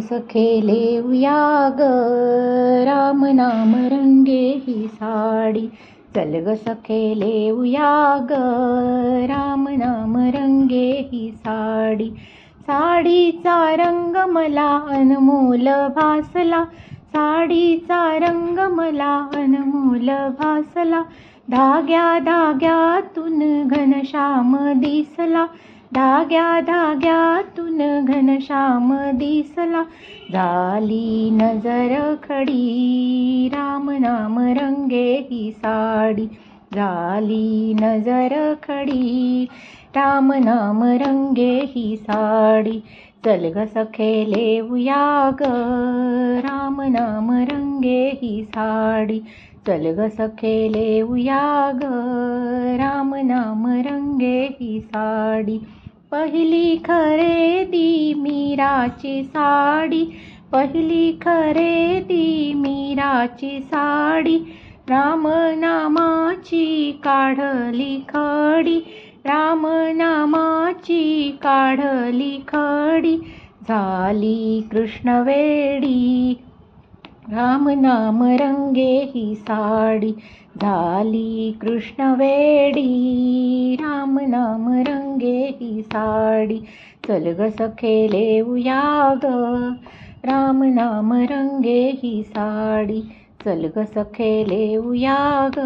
सखेले ग राम नाम रंगे ही साडी. चल ग सखेले ग राम नाम रंगे ही साडी. साडीचा रंग मला अनमोल भासला. साडीचा रंग मला अनमोल भासला. धाग्या धाग्यातून घनश्याम दिसला. धाग्या धाग्यातून घनश्याम दिसला. झाली नजर खडी राम नाम रंगे ही साडी. झाली नजर खडी राम नाम रंगे ही साडी. चल ग सखे लेऊया ग. राम नाम रंगे ही साडी. चल ग सखेले ग राम नाम रंगे ही साडी. पहिली खरेदी मीराची साडी. पहिली खरेदी मीराची साडी. राम नामाची काढली खडी. राम नामाची काढली खडी. झाली कृष्णवेडी राम नाम रंगे ही साडी झाली कृष्णवेडी। राम नाम रंगे ही साडी चल ग सखेले उयाग राम नाम रंगे ही साडी चल ग सखेले उयाग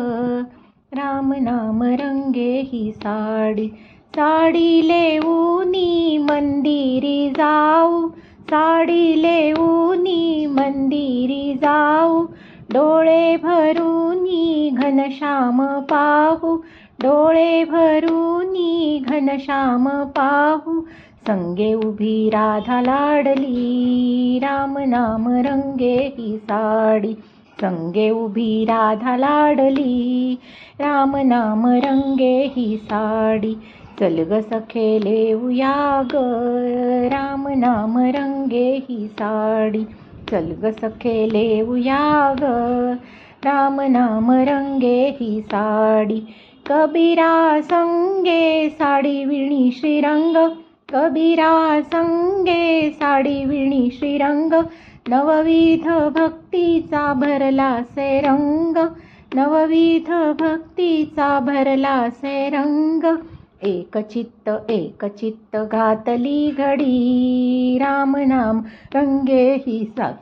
राम नाम रंगे ही साडी साडी लेऊनी मंदिरी जाऊ। साडी ऊनी मंदिरी जाऊ. डोळे भरूनी घनश्याम पाहू. डोळे भरूनी घनश्याम पाहू. संगे उभी राधा लाडली राम नाम रंगे ही साडी. संगे उभी राधा लाडली राम नाम रंगे ही साडी. चल ग सखेले ग राम नाम रंगे ही साडी. चल ग सखेले ग. राम नाम रंगे ही साडी. कबीरा संगे साडी विणी श्रीरंग. कबीरा संगे साडी विणी श्रीरंग. नवविध भक्तीचा भरला से रंग. नवविध भक्तीचा भरला से रंग. एक चित्त एक चित्त घातली घडी. राम नाम रंगे ही सात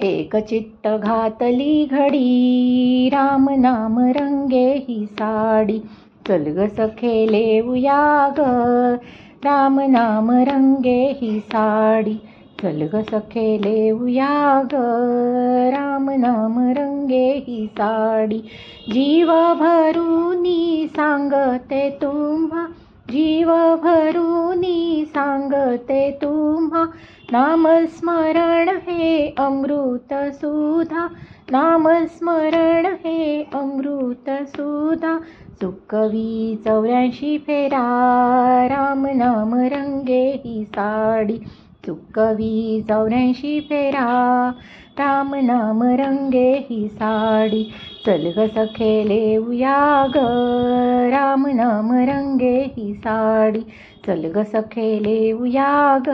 एक चित्त घातली घडी. राम नाम रंगे ही साडी. चल ग सखेले ग. राम नाम रंगे ही साडी. चल ग सखेले ग. राम नाम रंगे ही साडी. जीव भरूनी सांगते तुम्हा जीव भरूनी सांगते तुम्हा. नामस्मरण हे अमृत सुधा नामस्मरण हे अमृत सुधा. चुकवी चौऱ्याऐंशी फेरा राम नाम रंगे ही साडी. चुकवी चौऱ्याऐंशी फेरा. राम नाम रंगे ही साडी. चल ग सखेले ग. राम नाम रंगे ही साडी. चल ग सखेले ग.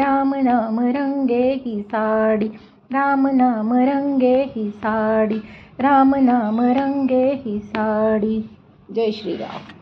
राम नाम रंगे ही साडी. राम नाम रंगे ही साडी. राम नाम रंगे ही साडी. जय श्रीराम.